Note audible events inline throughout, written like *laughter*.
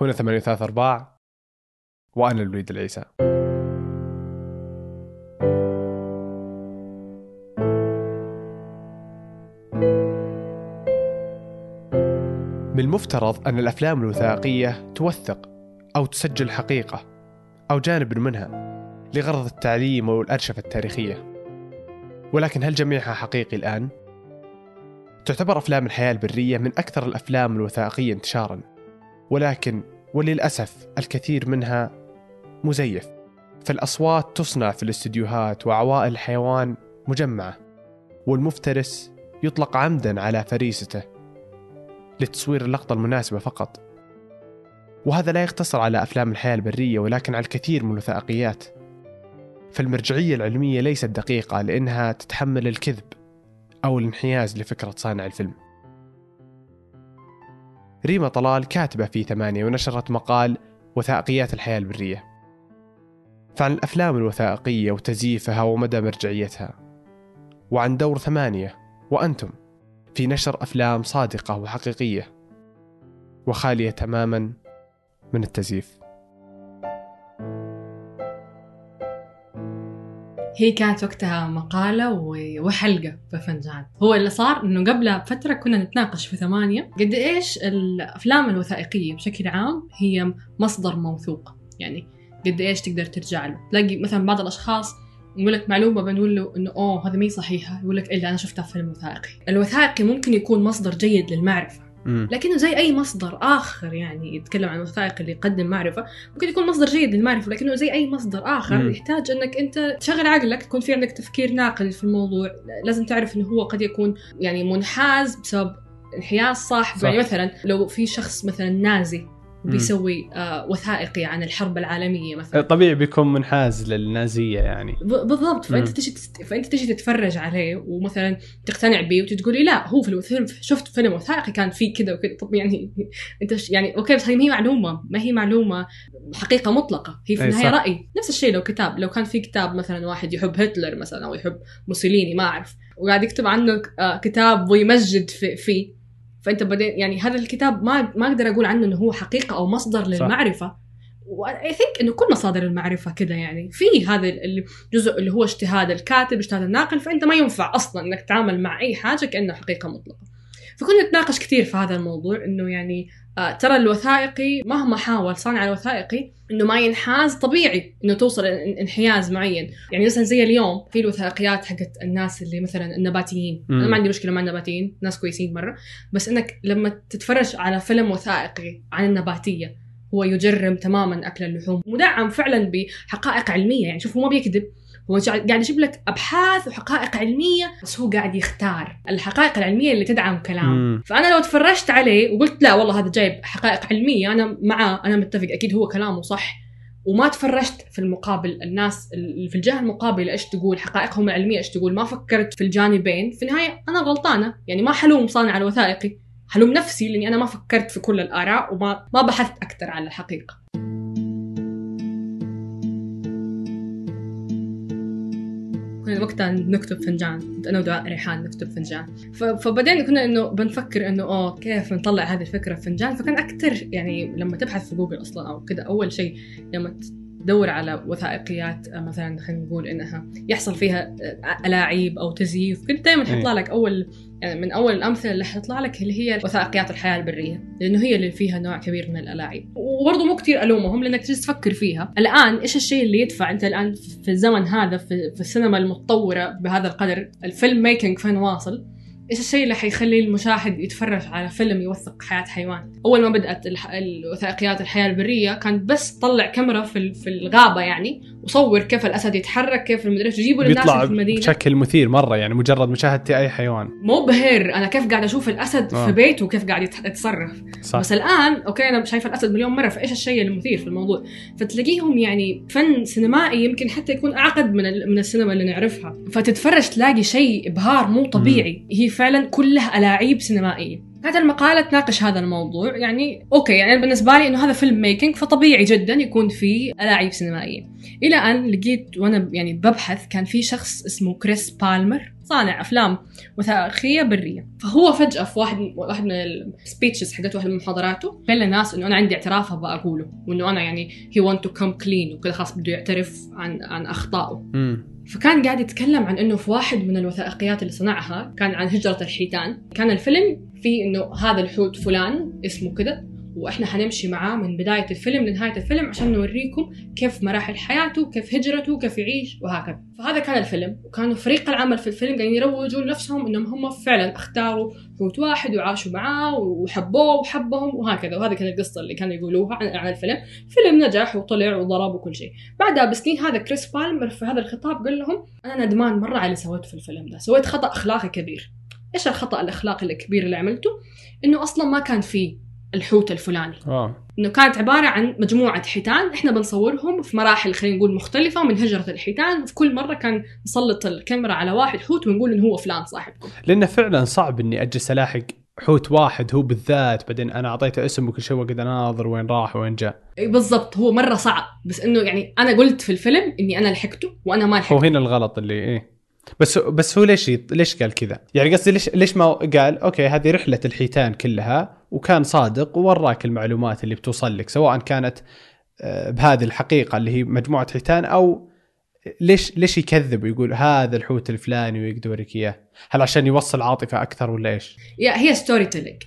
هنا ثمانية ثلاثة أرباع وأنا الوليد العيسى. من المفترض أن الأفلام الوثائقية توثق أو تسجل حقيقة أو جانب منها لغرض التعليم أو الأرشفة التاريخية. ولكن هل جميعها حقيقي الآن؟ تعتبر أفلام الحياة البرية من أكثر الأفلام الوثائقية انتشارا. ولكن وللأسف الكثير منها مزيف. فالأصوات تصنع في الاستديوهات وعوائل الحيوان مجمعة والمفترس يطلق عمدا على فريسته لتصوير اللقطة المناسبة فقط. وهذا لا يقتصر على أفلام الحياة البرية ولكن على الكثير من الوثائقيات. فالمرجعية العلمية ليست دقيقة لأنها تتحمل الكذب أو الانحياز لفكرة صانع الفيلم. ريما طلال كاتبة في ثمانية ونشرت مقال وثائقيات الحياة البرية. فعن الأفلام الوثائقية وتزييفها ومدى مرجعيتها. وعن دور ثمانية وأنتم في نشر أفلام صادقة وحقيقية. وخالية تماما من التزييف. هي كانت وقتها مقالة وحلقة بفنجان. هو اللي صار إنه قبلها بفترة كنا نتناقش في ثمانية قد إيش الأفلام الوثائقية بشكل عام هي مصدر موثوق. يعني قد إيش تقدر ترجع له. تلاقي مثلا بعض الأشخاص يقول لك معلومة بنقول له إنه أوه هذا مي صحيحة. يقول لك إلا أنا شفتها في فيلم وثائقي الوثائقي ممكن يكون مصدر جيد للمعرفة. مم. لكنه زي أي مصدر آخر يعني يتكلم عن الوثائق اللي يقدم معرفة. ممكن يكون مصدر جيد للمعرفة لكنه زي أي مصدر آخر. مم. يحتاج إنك أنت تشغل عقلك يكون في عندك تفكير ناقد في الموضوع. لازم تعرف إنه هو قد يكون يعني منحاز بسبب انحياز صاحبه. صح. يعني مثلا لو في شخص مثلا نازي بيسوي آه وثائقي عن الحرب العالمية مثلا. طبيعي بيكون منحاز للنازية يعني. بالضبط. فأنت. تجي. فأنت تجي تتفرج عليه ومثلا تقتنع به وتجي تقول لي لا هو في الفيلم شفت فيلم وثائقي كان فيه كذا وكذا طب يعني *laughs* أنت. يعني أوكي بس هي ما هي معلومة. ما هي معلومة حقيقة مطلقة. هي في النهاية. رأي. نفس الشيء لو كتاب. لو كان في كتاب مثلا واحد يحب هتلر مثلا أو يحب موسوليني ما أعرف. وقاعد يكتب عنه آه، كتاب ويمجد في فيه. فأنت بعدين يعني هذا الكتاب ما ما أقدر أقول عنه إنه هو حقيقة أو مصدر للمعرفة. واي ثينك إنه كل مصادر المعرفه كذا يعني. في هذا ال- الجزء اللي هو اجتهاد الكاتب اجتهاد الناقل فأنت ما ينفع أصلا إنك تتعامل مع أي حاجة كأنه حقيقة مطلقة. فكنا نتناقش كثير في هذا الموضوع إنه يعني ترى الوثائقي مهما حاول صانع الوثائقي إنه ما ينحاز طبيعي إنه توصل إن- انحياز معين. يعني مثلا زي اليوم في الوثائقيات حقت الناس اللي مثلا النباتيين. مم. أنا ما عندي مشكلة مع النباتيين ناس كويسين مرة. بس إنك لما تتفرج على فيلم وثائقي عن النباتية هو يجرم تماما أكل اللحوم مدعم فعلا بحقائق علمية. يعني شوف هو ما بيكذب. هو قاعد يجيب لك أبحاث وحقائق علمية بس هو قاعد يختار الحقائق العلمية اللي تدعم كلامه مم. فأنا لو تفرجت عليه وقلت لا والله هذا جايب حقائق علمية أنا معاه أنا متفق أكيد هو كلامه صح. وما تفرجت في المقابل الناس اللي في الجهة المقابلة إيش تقول حقائقهم العلمية إيش تقول ما فكرت في الجانبين. في النهاية أنا غلطانة يعني ما حلوم صانع الوثائقي حلوم نفسي لأني أنا ما فكرت في كل الآراء وما ما بحثت أكثر عن الحقيقة. كنا وقتها نكتب فنجان. أنا ودعاء ريحان نكتب فنجان. فبعدين كنا إنه بنفكر إنه أوه كيف نطلع هذه الفكرة في فنجان؟ فكان أكثر يعني لما تبحث في جوجل أصلا أو كذا أول شيء لما تدور على وثائقيات آه، مثلا خلينا نقول إنها يحصل فيها آه، ألاعيب أو تزييف. كنت دائما إيه. حيطلع لك أول يعني من أول الأمثلة اللي حتطلع لك اللي هي وثائقيات الحياة البرية لأنه هي اللي فيها نوع كبير من الألاعيب. وبرضه مو كثير ألومهم لأنك تجلس تفكر فيها. الآن إيش الشيء اللي يدفع؟ أنت الآن في الزمن هذا في, في السينما المتطورة بهذا القدر الفيلم ميكينج فين واصل. إيش الشيء اللي حيخلي المشاهد يتفرج على فيلم يوثق حياة حيوان؟ أول ما الح... الوثائقيات الحياة البرية كانت بس طلع كاميرا في في الغابة يعني وصور كيف الأسد يتحرك كيف المدري يجيبوا للناس في المدينة. بشكل مثير مرة يعني مجرد مشاهدة أي حيوان. مبهر أنا كيف قاعد أشوف الأسد آه. في بيته وكيف قاعد يت- يتصرف. صح. بس الآن okay أنا شايفه الأسد مليون مرة فإيش الشيء المثير في الموضوع؟ فتلاقيهم يعني فن سينمائي يمكن حتى يكون أعقد من من السينما اللي نعرفها. فتتفرج تلاقي شيء إبهار مو طبيعي. هي فعلا كلها ألاعيب سينمائية. كانت المقالة تناقش هذا الموضوع. يعني okay يعني بالنسبة لي إنه هذا film making فطبيعي جدا يكون فيه ألاعيب سينمائية. إلى أن لقيت وأنا يعني ببحث كان في شخص اسمه كريس بالمر صانع أفلام وثائقية برية. فهو فجأة في واحد واحد من ال speeches حقت واحد من محاضراته قال للناس إنه أنا عندي اعتراف أبغى أقوله وإنه أنا يعني he want to come clean وكذا خلاص بده يعترف عن عن أخطائه. امم فكان قاعد يتكلم عن إنه في واحد من الوثائقيات اللي صنعها كان عن هجرة الحيتان. كان الفيلم فيه إنه هذا الحوت فلان اسمه كذا. وإحنا حنمشي معاه من بداية الفيلم لنهاية الفيلم عشان نوريكم كيف مراحل حياته كيف هجرته كيف يعيش وهكذا. فهذا كان الفيلم. وكانوا فريق العمل في الفيلم قاعدين يروجوا لنفسهم إنهم هم فعلا أختاروا حوت واحد وعاشوا معاه وحبوه وحبهم وهكذا. وهذه كانت القصة اللي كانوا يقولوها عن, عن الفيلم. فيلم نجح وطلع وضرب وكل شيء. بعدها بسنين هذا كريس بالمر في هذا الخطاب قال لهم أنا ندمان مرة على اللي سويته في الفيلم ده. سويت خطأ أخلاقي كبير. إيش الخطأ الأخلاقي الكبير اللي عملته؟ إنه أصلا ما كان فيه الحوت الفلاني. آه. إنه كانت عبارة عن مجموعة حيتان إحنا بنصورهم في مراحل خلينا نقول مختلفة من هجرة الحيتان وفي كل مرة كان نسلط الكاميرا على واحد حوت ونقول إنه هو فلان صاحبكم. لأنه فعلا صعب إني أجلس ألاحق حوت واحد هو بالذات بعدين أنا أعطيته اسم وكل شيء وقعد أناظر وين راح وين جاء. بالضبط هو مرة صعب بس إنه يعني أنا قلت في الفيلم إني أنا لحقته وأنا ما هو لحقته هنا الغلط اللي إيه. بس بس هو ليش ليش قال كذا؟ يعني قصدي ليش ليش ما قال okay هذه رحلة الحيتان كلها وكان صادق ووراك المعلومات اللي بتوصل لك سواء كانت آه، بهذه الحقيقة اللي هي مجموعة حيتان أو ليش ليش يكذب ويقول هذا الحوت الفلاني ويقدر إياه؟ هل عشان يوصل عاطفة أكثر ولا إيش؟ yeah هي storytelling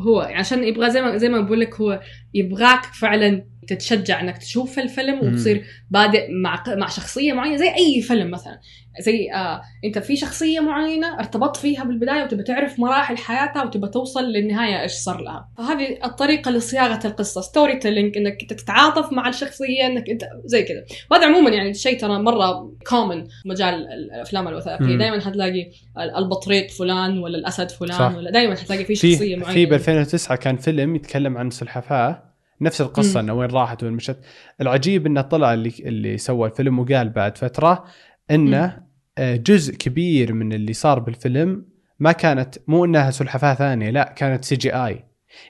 هو عشان يبغى زي ما زي ما بقول لك هو يبغاك فعلا تتشجع إنك تشوف الفيلم. وتصير بادئ مع مع شخصية معينة زي أي فيلم مثلا زي آه أنت في شخصية معينة ارتبطت فيها بالبداية وتبى تعرف مراحل حياتها وتبى توصل للنهاية إيش صار لها فهذه الطريقة لصياغة القصة storytelling إنك أنت تتعاطف مع الشخصية إنك أنت زي كذا وهذا عموما يعني شيء ترى مرة common مجال الأفلام الوثائقية. دائما حتلاقي البطريق فلان ولا الأسد فلان صح. ولا دائما حتلاقي في شخصية في معينة في ب 2009 كان فيلم يتكلم عن سلحفاة نفس القصة. إنه وين راحت وين مشت العجيب إنه طلع اللي اللي سوى الفيلم وقال بعد فترة إنه آه، جزء كبير من اللي صار بالفيلم ما كانت مو إنها سلحفاة ثانية لا كانت CGI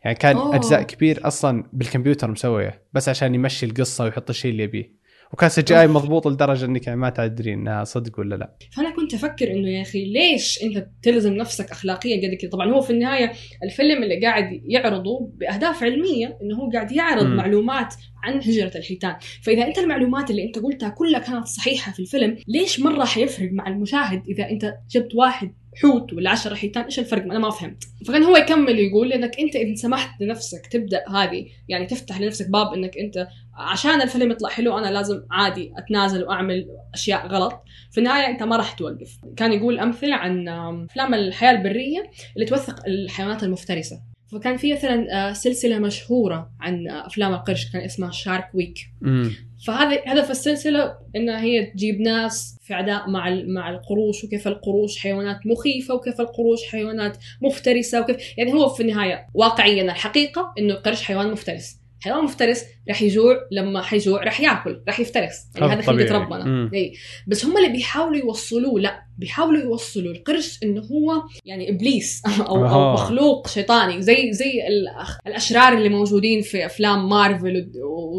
يعني كان أوه. اجزاء كبير أصلا بالكمبيوتر مسوية بس عشان يمشي القصة ويحط الشيء اللي يبيه وكان CGI. مضبوط لدرجة إنك يعني ما تدري إنها صدق ولا لا فانا كنت أفكر إنه يا أخي ليش أنت تلزم نفسك اخلاقيا قد كذا طبعا هو في النهاية الفيلم اللي قاعد يعرضه بأهداف علمية إنه هو قاعد يعرض مم. معلومات عن هجرة الحيتان فإذا أنت المعلومات اللي أنت قلتها كلها كانت صحيحة في الفيلم ليش مره حيفرق مع المشاهد إذا أنت جبت واحد حوت ولا عشرة حيتان إيش الفرق؟ أنا ما فهمت. فكان هو يكمل يقول إنك أنت إذا سمحت لنفسك تبدأ هذه يعني تفتح لنفسك باب إنك أنت عشان الفيلم يطلع حلو أنا لازم عادي أتنازل وأعمل أشياء غلط. في النهاية أنت ما راح توقف. كان يقول أمثلة عن أفلام الحياة البرية اللي توثق الحيوانات المفترسة. فكان في مثلا آه، سلسلة مشهورة عن آه، أفلام القرش كان اسمها شارك ويك فهذا هدف السلسلة انها هي تجيب ناس في عداء مع مع القروش وكيف القروش حيوانات مخيفة وكيف القروش حيوانات مفترسة وكيف يعني هو في النهاية واقعيا الحقيقة إنه القرش حيوان مفترس. حيوان مفترس راح يجوع لما حيجوع راح يأكل راح يفترس. يعني هذا خلقه. ربنا. اي بس هم اللي بيحاولوا يوصلوه لا. بيحاولوا يوصلوا القرش إنه هو يعني إبليس *laughs* أو أو أها. مخلوق شيطاني زي زي الأشرار اللي موجودين في أفلام مارفل ود-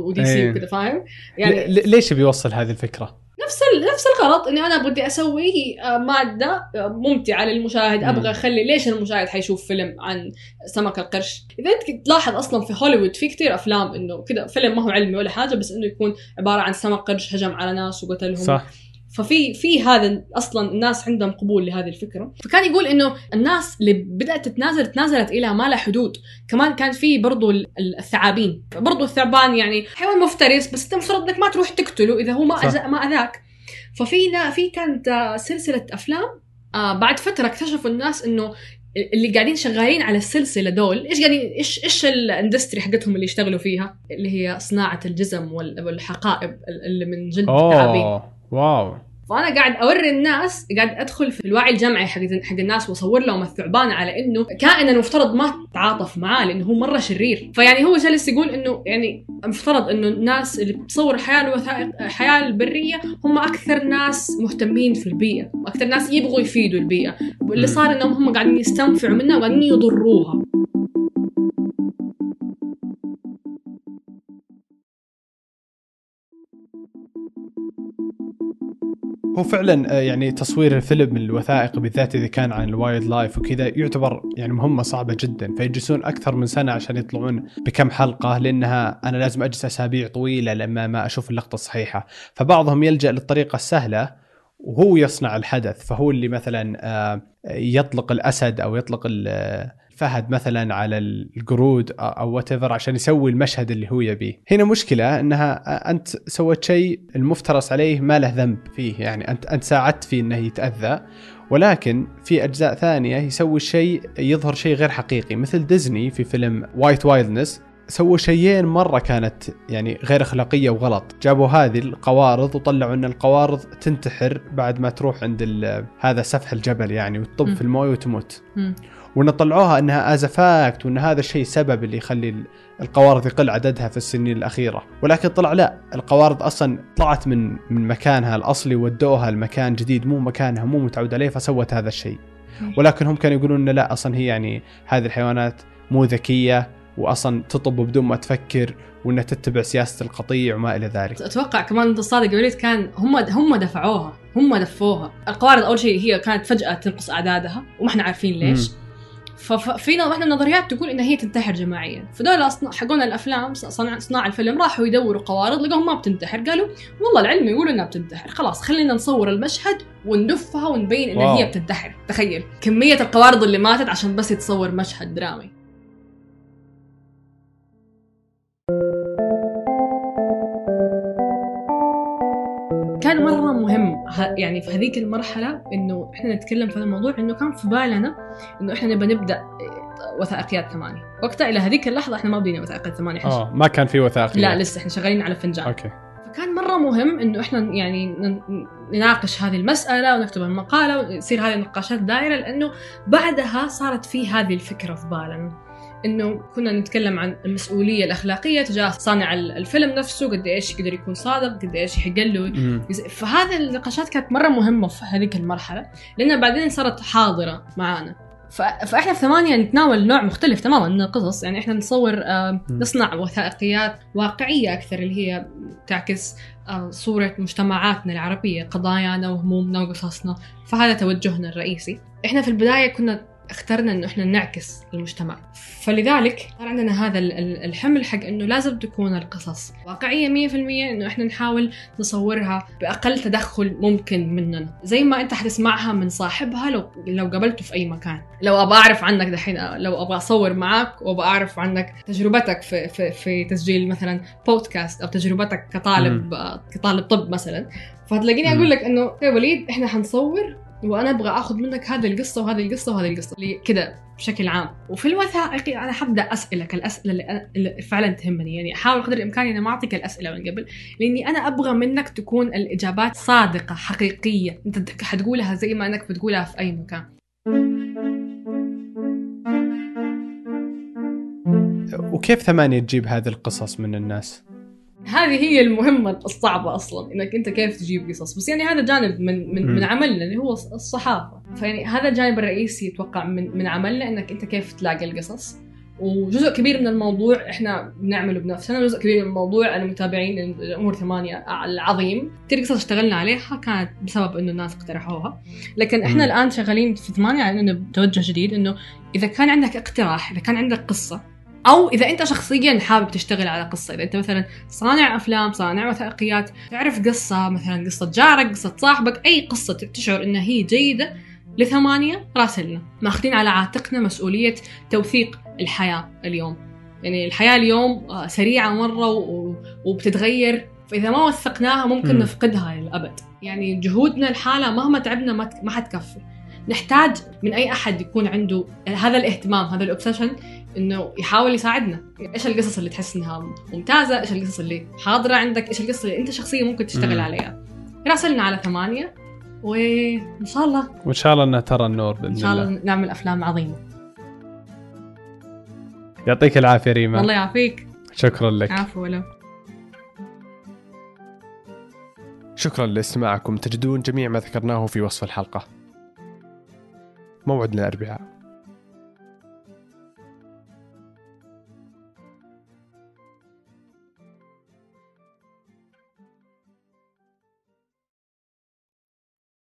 ودي سي. وكذا فاهم؟ يعني ليش بيوصل هذه الفكرة؟ نفس نفس الغلط إني أنا بدي أسوي آه، مادة آه، ممتعة للمشاهد. أبغى أخلي ليش المشاهد حيشوف فيلم عن سمك القرش إذا أنت تلاحظ أصلا في هوليوود في كتير أفلام إنه كذا فيلم ما هو علمي ولا حاجة بس إنه يكون عبارة عن سمك قرش هجم على ناس وقتلهم صح ففي في هذا أصلا الناس عندهم قبول لهذه الفكرة. فكان يقول إنه الناس اللي بدأت تتنازل تنازلت إلى ما لا حدود. كمان كان في برضو ال- ال- الثعابين. برضو الثعبان يعني حيوان مفترس بس أنت مفترض إنك ما تروح تقتله إذا هو ما. أذى ما أذاك. ففي في كانت سلسلة أفلام آه بعد فترة اكتشفوا الناس إنه اللي قاعدين شغالين على السلسلة دول إيش قاعدين إيش إيش ال industry حقتهم اللي يشتغلوا فيها؟ اللي هي صناعة الجزم وال- والحقائب اللي من جلد الثعابين واو. فأنا قاعد أوري الناس قاعد أدخل في الوعي الجمعي حق حق الناس وأصور لهم الثعبان على إنه كائن المفترض ما تتعاطف معاه لأنه هو مرة شرير. فيعني هو جالس يقول إنه يعني المفترض إنه الناس اللي بتصور الحياة الوثائق الحياة البرية هم أكثر ناس مهتمين في البيئة وأكثر ناس يبغوا يفيدوا البيئة. واللي. صار إنهم هم قاعدين يستنفعوا منها وقاعدين يضروها. هو فعلا آه، يعني تصوير الفيلم الوثائقي بالذات إذا كان عن ال wildlife وكذا يعتبر يعني مهمة صعبة جدا فيجلسون أكثر من سنة عشان يطلعون بكم حلقة لأنها أنا لازم أجلس أسابيع طويلة لما ما أشوف اللقطة الصحيحة. فبعضهم يلجأ للطريقة السهلة وهو يصنع الحدث فهو اللي مثلا آه، يطلق الأسد أو يطلق الفهد مثلا على القرود أو what عشان يسوي المشهد اللي هو يبيه. هنا مشكلة إنها أنت سويت شيء المفترس عليه ما له ذنب فيه يعني أنت أنت ساعدت فيه إنه يتأذى ولكن في أجزاء ثانية يسوي شيء يظهر شيء غير حقيقي مثل ديزني في فيلم White Wilderness سووا شيئين مرة كانت يعني غير أخلاقية وغلط. جابوا هذه القوارض وطلعوا إن القوارض تنتحر بعد ما تروح عند هذا سفح الجبل يعني وتطب في الموية وتموت. وإن طلعوها إنها as fact وإن هذا الشيء سبب اللي يخلي القوارض يقل عددها في السنين الأخيرة ولكن طلع لا القوارض أصلا طلعت من من مكانها الأصلي ودوها لمكان جديد مو مكانها مو متعود عليه فسوت هذا الشيء ولكن هم كانوا يقولون لا أصلا هي يعني هذه الحيوانات مو ذكية واصلا تطب بدون ما تفكر وإنها تتبع سياسة القطيع وما إلى ذلك. أتوقع كمان أنت صادق وليد كان هم هم دفعوها هم دفوها، القوارض أول شيء هي كانت فجأة تنقص أعدادها وما إحنا عارفين ليش. م. ففي واحدة من النظريات تقول إن هي تنتحر جماعيا. فدول حقون الأفلام صنع صناع الفيلم راحوا يدوروا قوارض لقوهم ما بتنتحر. قالوا والله العلم يقول إنها بتنتحر. خلاص خلينا نصور المشهد وندفها ونبين إن هي بتنتحر. تخيل كمية القوارض اللي ماتت عشان بس يتصور مشهد درامي. يعني في هذيك المرحلة إنه إحنا نتكلم في هذا الموضوع إنه كان في بالنا إنه إحنا نبى نبدأ وثائقيات ثمانية. وقتها إلى هذيك اللحظة إحنا ما بدينا وثائقيات ثمانية آه ما كان في وثائقيات. لا لسه إحنا شغالين على فنجان. أوكي. فكان مرة مهم إنه إحنا يعني نناقش هذه المسألة ونكتب المقالة ويصير هذه النقاشات دائرة لأنه بعدها صارت في هذه الفكرة في بالنا. إنه كنا نتكلم عن المسؤولية الأخلاقية تجاه صانع الفيلم نفسه قد إيش يقدر يكون صادق قد إيش يحق له فهذه النقاشات كانت مرة مهمة في هذيك المرحلة لأنها بعدين صارت حاضرة معانا. فإحنا في ثمانية نتناول نوع مختلف تماما من القصص يعني إحنا نصور نصنع وثائقيات واقعية أكثر اللي هي تعكس آه صورة مجتمعاتنا العربية قضايانا وهمومنا وقصصنا. فهذا توجهنا الرئيسي. إحنا في البداية كنا اخترنا إنه إحنا نعكس المجتمع. فلذلك صار عندنا هذا الحمل حق إنه لازم تكون القصص واقعية 100% إنه إحنا نحاول نصورها بأقل تدخل ممكن مننا. زي ما أنت حتسمعها من صاحبها لو لو قابلته في أي مكان. لو أبغى أعرف عنك دحين لو أبغى أصور معك وأبغى أعرف عنك تجربتك في في في تسجيل مثلا بودكاست أو تجربتك كطالب كطالب طب مثلا فتلاقيني أقول لك إنه يا وليد إحنا حنصور وأنا أبغى آخذ منك هذه القصة وهذه القصة وهذه القصة. اللي كذا بشكل عام. وفي الوثائقي أنا حبدأ أسألك الأسئلة اللي, أنا اللي فعلا تهمني. يعني أحاول قدر الإمكان إني ما أعطيك الأسئلة من قبل لأني أنا أبغى منك تكون الإجابات صادقة حقيقية. أنت حتقولها زي ما إنك بتقولها في أي مكان. وكيف ثمانية تجيب هذه القصص من الناس؟ هذه هي المهمة الصعبة أصلا إنك أنت كيف تجيب قصص. بس يعني هذا جانب من من, من عملنا اللي هو الصحافة. فيعني هذا الجانب الرئيسي أتوقع من من عملنا إنك أنت كيف تلاقي القصص. وجزء كبير من الموضوع إحنا بنعمله بنفسنا جزء كبير من الموضوع أنا متابعين الأمور ثمانية العظيم. كثير قصص اشتغلنا عليها كانت بسبب إنه الناس اقترحوها. لكن إحنا م. الآن شغالين في ثمانية على انه توجه جديد إنه إذا كان عندك اقتراح إذا كان عندك قصة أو إذا أنت شخصيا حابب تشتغل على قصة إذا أنت مثلا صانع أفلام صانع وثائقيات تعرف قصة مثلا قصة جارك قصة صاحبك أي قصة تشعر إنها هي جيدة لثمانية راسلنا ماخذين على عاتقنا مسؤولية توثيق الحياة اليوم. يعني الحياة اليوم آه، سريعة مرة وبتتغير. فإذا ما وثقناها ممكن م. نفقدها للأبد. يعني جهودنا الحالة مهما تعبنا ما حتكفي. نحتاج من أي أحد يكون عنده هذا الاهتمام هذا الاوبسيشن إنه يحاول يساعدنا. إيش القصص اللي تحس إنها ممتازة؟ إيش القصص اللي حاضرة عندك؟ إيش القصص اللي أنت شخصيا ممكن تشتغل عليها؟ راسلنا على ثمانية وإن شاء الله. وإن شاء الله إنها ترى النور بإذن الله إن شاء الله نعمل أفلام عظيمة. يعطيك العافية ريما. الله يعافيك. شكرا لك. عفوا له شكرا لإستماعكم. تجدون جميع ما ذكرناه في وصف الحلقة. موعدنا الاربعاء